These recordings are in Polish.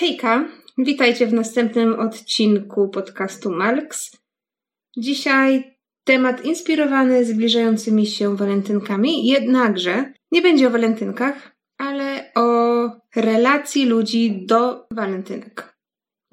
Hejka, witajcie w następnym odcinku podcastu Marks. Dzisiaj temat inspirowany zbliżającymi się walentynkami, jednakże nie będzie o walentynkach, ale o relacji ludzi do walentynek.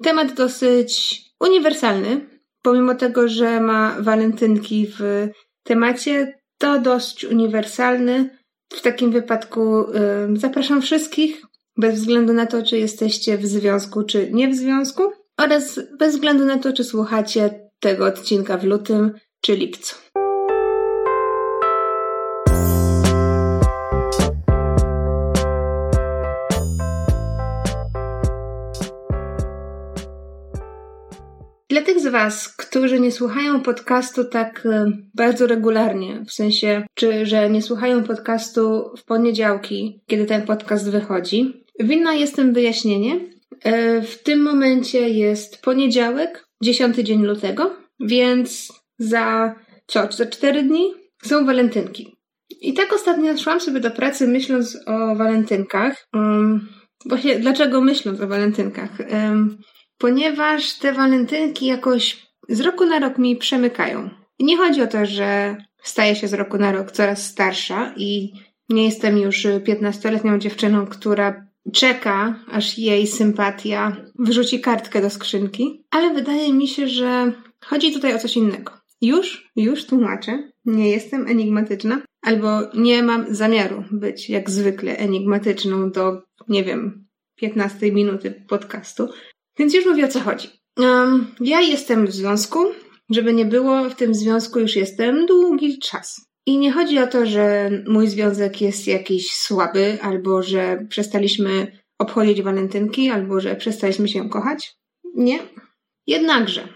Temat dosyć uniwersalny, pomimo tego, że ma walentynki w temacie, to dość uniwersalny. W takim wypadku yy, zapraszam wszystkich, bez względu na to, czy jesteście w związku, czy nie w związku, oraz bez względu na to, czy słuchacie tego odcinka w lutym czy lipcu. Dla tych z Was, którzy nie słuchają podcastu tak e, bardzo regularnie, w sensie, czy że nie słuchają podcastu w poniedziałki, kiedy ten podcast wychodzi, winna jest tym wyjaśnienie. E, w tym momencie jest poniedziałek, 10 dzień lutego, więc za co? Za 4 dni są walentynki. I tak ostatnio szłam sobie do pracy myśląc o walentynkach. Um, właśnie dlaczego myśląc o walentynkach? Ponieważ te walentynki jakoś z roku na rok mi przemykają. Nie chodzi o to, że staję się z roku na rok coraz starsza i nie jestem już 15-letnią dziewczyną, która czeka, aż jej sympatia wrzuci kartkę do skrzynki, ale wydaje mi się, że chodzi tutaj o coś innego. Już, już tłumaczę, nie jestem enigmatyczna, albo nie mam zamiaru być jak zwykle enigmatyczną do, nie wiem, 15 minuty podcastu. Więc już mówię o co chodzi. Um, ja jestem w związku, żeby nie było, w tym związku już jestem długi czas. I nie chodzi o to, że mój związek jest jakiś słaby, albo że przestaliśmy obchodzić walentynki, albo że przestaliśmy się kochać. Nie. Jednakże.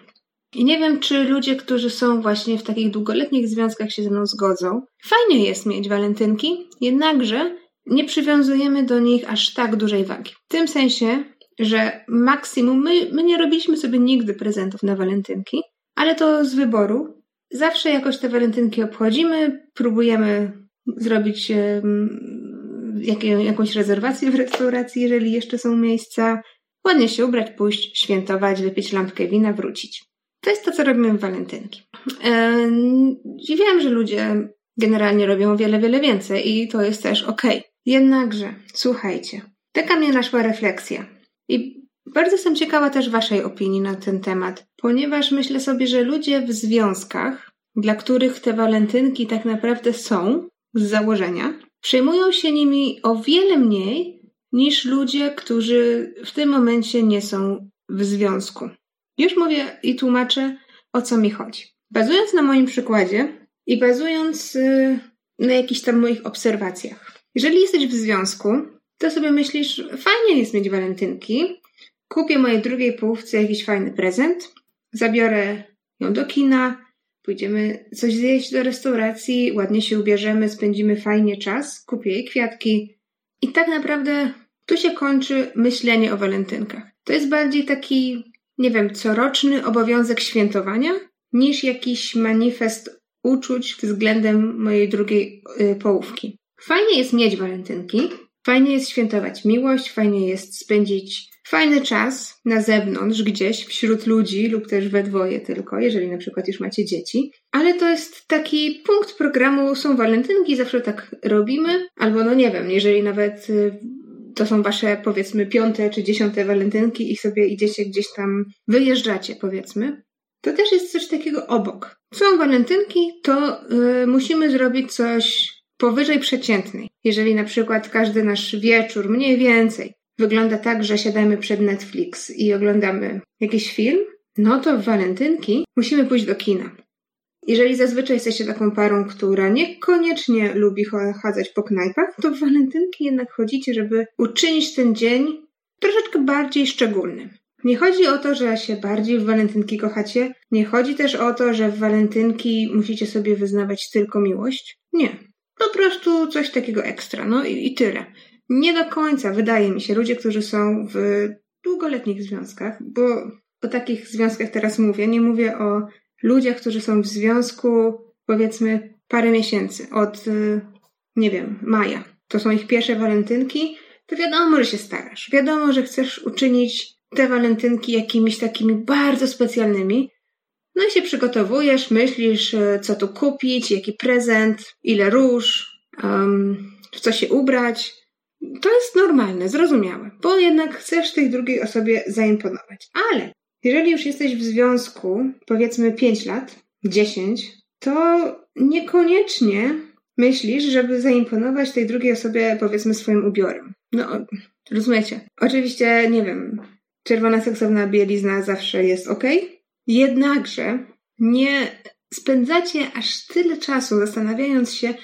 I nie wiem, czy ludzie, którzy są właśnie w takich długoletnich związkach się ze mną zgodzą. Fajnie jest mieć walentynki, jednakże nie przywiązujemy do nich aż tak dużej wagi. W tym sensie, że maksimum my, my nie robiliśmy sobie nigdy prezentów na walentynki, ale to z wyboru. Zawsze jakoś te walentynki obchodzimy, próbujemy zrobić jakąś rezerwację w restauracji, jeżeli jeszcze są miejsca, ładnie się ubrać, pójść, świętować, wypić lampkę wina, wrócić. To jest to, co robimy w walentynki. Eee, wiem, że ludzie generalnie robią wiele, wiele więcej i to jest też. Okay. Jednakże, słuchajcie, taka mnie naszła refleksja. I bardzo jestem ciekawa też Waszej opinii na ten temat, ponieważ myślę sobie, że ludzie w związkach, dla których te walentynki tak naprawdę są z założenia, przejmują się nimi o wiele mniej niż ludzie, którzy w tym momencie nie są w związku. Już mówię i tłumaczę, o co mi chodzi. Bazując na moim przykładzie i bazując y, na jakichś tam moich obserwacjach. Jeżeli jesteś w związku, to sobie myślisz, fajnie jest mieć walentynki, kupię mojej drugiej połówce jakiś fajny prezent, zabiorę ją do kina, pójdziemy coś zjeść do restauracji, ładnie się ubierzemy, spędzimy fajnie czas, kupię jej kwiatki. I tak naprawdę tu się kończy myślenie o walentynkach. To jest bardziej taki, nie wiem, coroczny obowiązek świętowania, niż jakiś manifest uczuć względem mojej drugiej y, połówki. Fajnie jest mieć walentynki, Fajnie jest świętować miłość, fajnie jest spędzić fajny czas na zewnątrz, gdzieś wśród ludzi lub też we dwoje tylko, jeżeli na przykład już macie dzieci. Ale to jest taki punkt programu, są walentynki, zawsze tak robimy, albo no nie wiem, jeżeli nawet y, to są wasze powiedzmy piąte czy dziesiąte walentynki i sobie idziecie gdzieś tam, wyjeżdżacie powiedzmy, to też jest coś takiego obok. Są walentynki, to yy, musimy zrobić coś powyżej przeciętnej. Jeżeli na przykład każdy nasz wieczór, mniej więcej, wygląda tak, że siadamy przed Netflix i oglądamy jakiś film, no to w walentynki musimy pójść do kina. Jeżeli zazwyczaj jesteście taką parą, która niekoniecznie lubi chadzać po knajpach, to w walentynki jednak chodzicie, żeby uczynić ten dzień troszeczkę bardziej szczególnym. Nie chodzi o to, że się bardziej w walentynki kochacie, nie chodzi też o to, że w walentynki musicie sobie wyznawać tylko miłość. Nie. Po prostu coś takiego ekstra, no i, i tyle. Nie do końca, wydaje mi się, ludzie, którzy są w długoletnich związkach, bo o takich związkach teraz mówię, nie mówię o ludziach, którzy są w związku powiedzmy parę miesięcy, od, y, nie wiem, maja. To są ich pierwsze walentynki, to wiadomo, że się starasz. Wiadomo, że chcesz uczynić te walentynki jakimiś takimi bardzo specjalnymi. No i się przygotowujesz, myślisz, e, co tu kupić, jaki prezent, ile róż, um, w co się ubrać. To jest normalne, zrozumiałe, bo jednak chcesz tej drugiej osobie zaimponować. Ale jeżeli już jesteś w związku, powiedzmy 5 lat, 10, to niekoniecznie myślisz, żeby zaimponować tej drugiej osobie, powiedzmy, swoim ubiorem. No, rozumiecie? Oczywiście, nie wiem, czerwona seksowna bielizna zawsze jest ok, jednakże nie spędzacie aż tyle czasu zastanawiając się,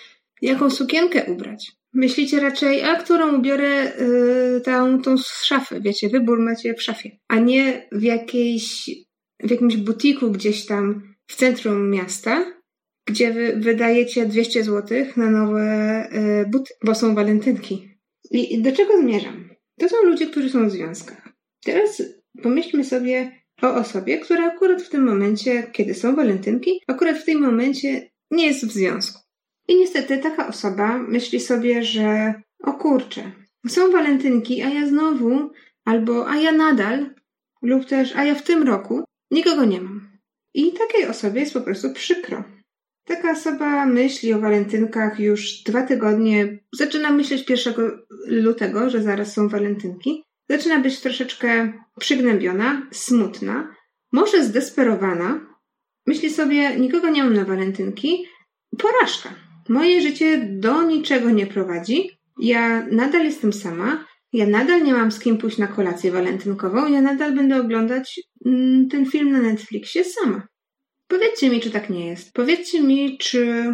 jaką sukienkę ubrać. Myślicie raczej, a którą ubiorę yy, tą, tą z szafy, wiecie, wybór macie w szafie, a nie w jakiejś, w jakimś butiku gdzieś tam w centrum miasta, gdzie wy wydajecie 200 zł na nowe yy, buty, bo są walentynki. I do czego zmierzam? To są ludzie, którzy są w związkach. Teraz pomyślmy sobie o osobie, która akurat w tym momencie, kiedy są walentynki, akurat w tym momencie nie jest w związku. I niestety taka osoba myśli sobie, że o kurczę, są walentynki, a ja znowu, albo a ja nadal, lub też a ja w tym roku nikogo nie mam. I takiej osobie jest po prostu przykro. Taka osoba myśli o walentynkach już dwa tygodnie, zaczyna myśleć 1 lutego, że zaraz są walentynki. Zaczyna być troszeczkę przygnębiona, smutna, może zdesperowana. Myśli sobie, nikogo nie mam na walentynki. Porażka. Moje życie do niczego nie prowadzi. Ja nadal jestem sama. Ja nadal nie mam z kim pójść na kolację walentynkową. Ja nadal będę oglądać mm, ten film na Netflixie sama. Powiedzcie mi, czy tak nie jest. Powiedzcie mi, czy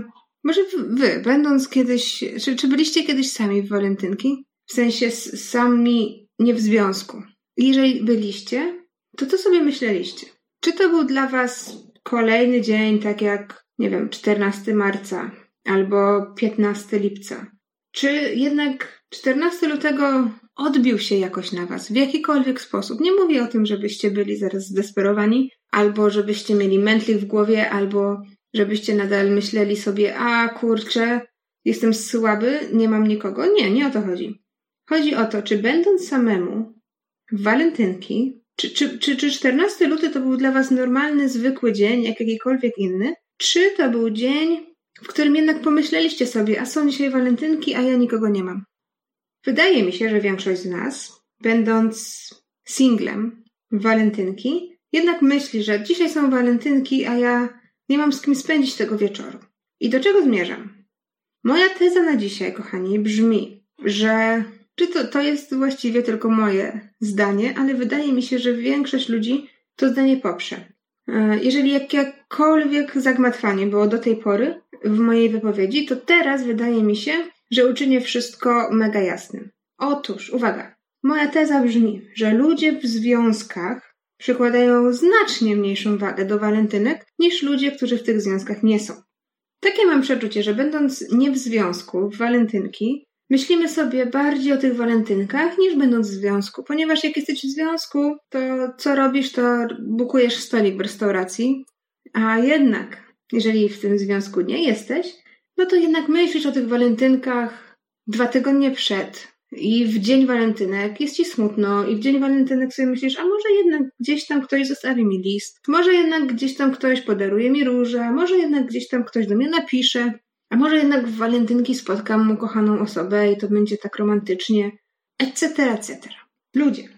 może wy, będąc kiedyś, czy, czy byliście kiedyś sami w walentynki? W sensie sami nie w związku. Jeżeli byliście, to co sobie myśleliście? Czy to był dla was kolejny dzień, tak jak, nie wiem, 14 marca albo 15 lipca? Czy jednak 14 lutego odbił się jakoś na was w jakikolwiek sposób? Nie mówię o tym, żebyście byli zaraz zdesperowani, albo żebyście mieli mętlik w głowie, albo żebyście nadal myśleli sobie, a kurczę, jestem słaby, nie mam nikogo. Nie, nie o to chodzi. Chodzi o to, czy będąc samemu w walentynki, czy, czy, czy, czy 14 luty to był dla Was normalny, zwykły dzień, jak jakikolwiek inny, czy to był dzień, w którym jednak pomyśleliście sobie, a są dzisiaj walentynki, a ja nikogo nie mam. Wydaje mi się, że większość z nas, będąc singlem w walentynki, jednak myśli, że dzisiaj są walentynki, a ja nie mam z kim spędzić tego wieczoru. I do czego zmierzam? Moja teza na dzisiaj, kochani, brzmi, że czy to, to jest właściwie tylko moje zdanie, ale wydaje mi się, że większość ludzi to zdanie poprze. E, jeżeli jakiekolwiek zagmatwanie było do tej pory w mojej wypowiedzi, to teraz wydaje mi się, że uczynię wszystko mega jasnym. Otóż, uwaga, moja teza brzmi, że ludzie w związkach przykładają znacznie mniejszą wagę do walentynek niż ludzie, którzy w tych związkach nie są. Takie mam przeczucie, że będąc nie w związku, w walentynki, myślimy sobie bardziej o tych walentynkach niż będąc w związku, ponieważ jak jesteś w związku, to co robisz, to bukujesz stolik w restauracji, a jednak, jeżeli w tym związku nie jesteś, no to jednak myślisz o tych walentynkach dwa tygodnie przed, i w dzień walentynek jest ci smutno, i w dzień walentynek sobie myślisz, a może jednak gdzieś tam ktoś zostawi mi list, może jednak gdzieś tam ktoś podaruje mi różę, może jednak gdzieś tam ktoś do mnie napisze, a może jednak w walentynki spotkam ukochaną osobę i to będzie tak romantycznie, etc., etc. Ludzie.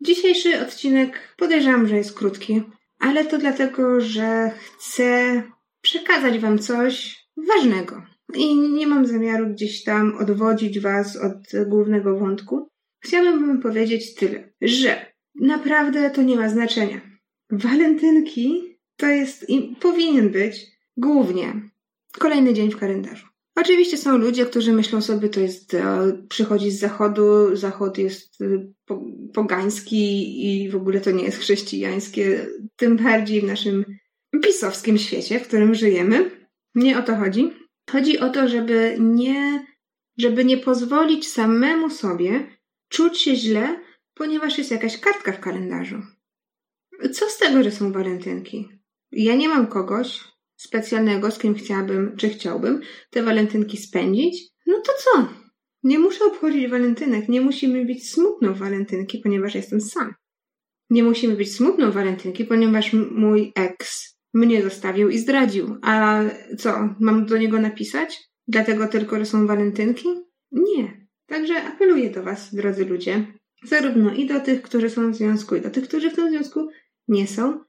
Dzisiejszy odcinek podejrzewam, że jest krótki, ale to dlatego, że chcę przekazać Wam coś ważnego. I nie mam zamiaru gdzieś tam odwodzić Was od głównego wątku. Chciałabym Wam powiedzieć tyle, że naprawdę to nie ma znaczenia. Walentynki to jest i powinien być głównie kolejny dzień w kalendarzu. Oczywiście są ludzie, którzy myślą sobie, to jest, e, przychodzi z zachodu, zachód jest e, pogański i w ogóle to nie jest chrześcijańskie, tym bardziej w naszym pisowskim świecie, w którym żyjemy. Nie o to chodzi. Chodzi o to, żeby nie, żeby nie pozwolić samemu sobie czuć się źle, ponieważ jest jakaś kartka w kalendarzu. Co z tego, że są walentynki? Ja nie mam kogoś, specjalnego, z kim chciałabym, czy chciałbym te walentynki spędzić, no to co? Nie muszę obchodzić walentynek, nie musimy być smutną walentynki, ponieważ jestem sam. Nie musimy być smutną walentynki, ponieważ mój ex mnie zostawił i zdradził. A co, mam do niego napisać? Dlatego tylko, że są walentynki? Nie. Także apeluję do Was, drodzy ludzie, zarówno i do tych, którzy są w związku, i do tych, którzy w tym związku nie są,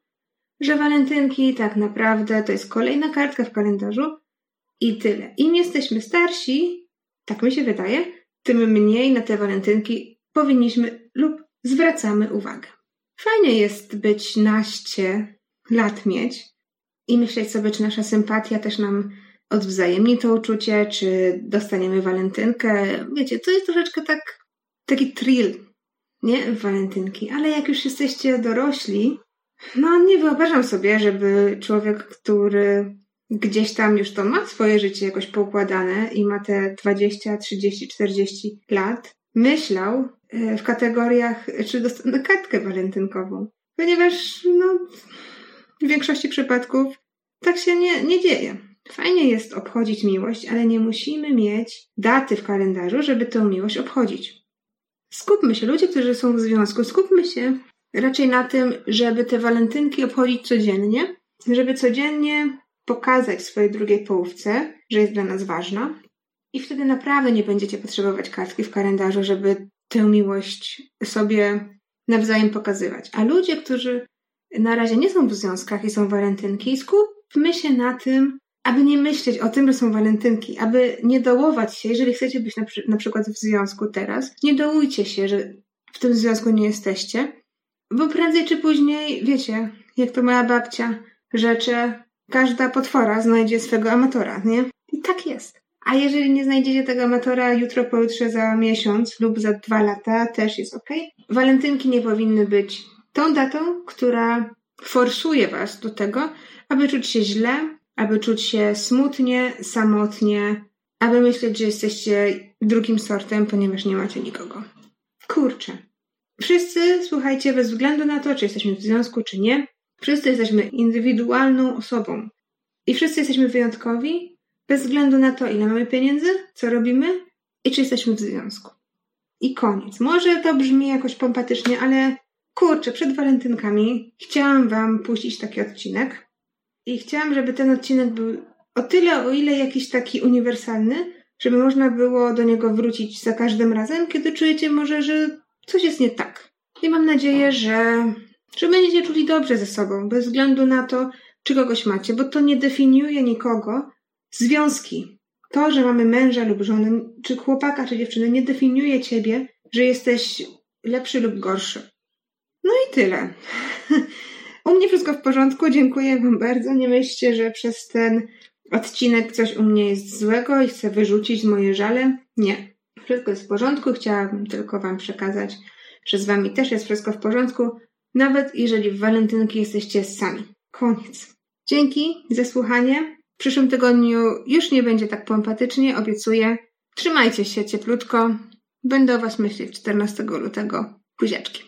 że walentynki tak naprawdę to jest kolejna kartka w kalendarzu i tyle. Im jesteśmy starsi, tak mi się wydaje, tym mniej na te walentynki powinniśmy lub zwracamy uwagę. Fajnie jest być naście lat mieć i myśleć sobie, czy nasza sympatia też nam odwzajemni to uczucie, czy dostaniemy walentynkę. Wiecie, to jest troszeczkę tak, taki thrill, nie? Walentynki. Ale jak już jesteście dorośli, no nie wyobrażam sobie, żeby człowiek, który gdzieś tam już to ma swoje życie jakoś poukładane i ma te 20, 30, 40 lat, myślał e, w kategoriach, czy dostanę kartkę walentynkową. Ponieważ, no, w większości przypadków tak się nie, nie dzieje. Fajnie jest obchodzić miłość, ale nie musimy mieć daty w kalendarzu, żeby tę miłość obchodzić. Skupmy się, ludzie, którzy są w związku, skupmy się raczej na tym, żeby te walentynki obchodzić codziennie, żeby codziennie pokazać swojej drugiej połówce, że jest dla nas ważna. I wtedy naprawdę nie będziecie potrzebować kartki w kalendarzu, żeby tę miłość sobie nawzajem pokazywać. A ludzie, którzy na razie nie są w związkach i są walentynki, skupmy się na tym, aby nie myśleć o tym, że są walentynki, aby nie dołować się, jeżeli chcecie być na, przy, na przykład w związku teraz, nie dołujcie się, że w tym związku nie jesteście, bo prędzej czy później, wiecie, jak to moja babcia rzecze, każda potwora znajdzie swego amatora, nie? I tak jest. A jeżeli nie znajdziecie tego amatora jutro, pojutrze, za miesiąc lub za dwa lata, też jest ok. Walentynki nie powinny być tą datą, która forsuje was do tego, aby czuć się źle, aby czuć się smutnie, samotnie, aby myśleć, że jesteście drugim sortem, ponieważ nie macie nikogo. Kurczę. Wszyscy, słuchajcie, bez względu na to, czy jesteśmy w związku, czy nie, wszyscy jesteśmy indywidualną osobą. I wszyscy jesteśmy wyjątkowi, bez względu na to, ile mamy pieniędzy, co robimy i czy jesteśmy w związku. I koniec. Może to brzmi jakoś pompatycznie, ale kurczę, przed walentynkami chciałam Wam puścić taki odcinek, i chciałam, żeby ten odcinek był o tyle, o ile jakiś taki uniwersalny, żeby można było do niego wrócić za każdym razem, kiedy czujecie może, że coś jest nie tak. I mam nadzieję, że, że będziecie czuli dobrze ze sobą, bez względu na to, czy kogoś macie, bo to nie definiuje nikogo. Związki, to, że mamy męża lub żonę, czy chłopaka, czy dziewczynę, nie definiuje ciebie, że jesteś lepszy lub gorszy. No i tyle. U mnie wszystko w porządku, dziękuję Wam bardzo. Nie myślcie, że przez ten odcinek coś u mnie jest złego i chcę wyrzucić moje żale. Nie. Wszystko jest w porządku. Chciałabym tylko Wam przekazać, że z Wami też jest wszystko w porządku, nawet jeżeli w walentynki jesteście sami. Koniec. Dzięki za słuchanie. W przyszłym tygodniu już nie będzie tak pompatycznie, obiecuję. Trzymajcie się cieplutko. Będę o Was myśleć 14 lutego. Buziaczki.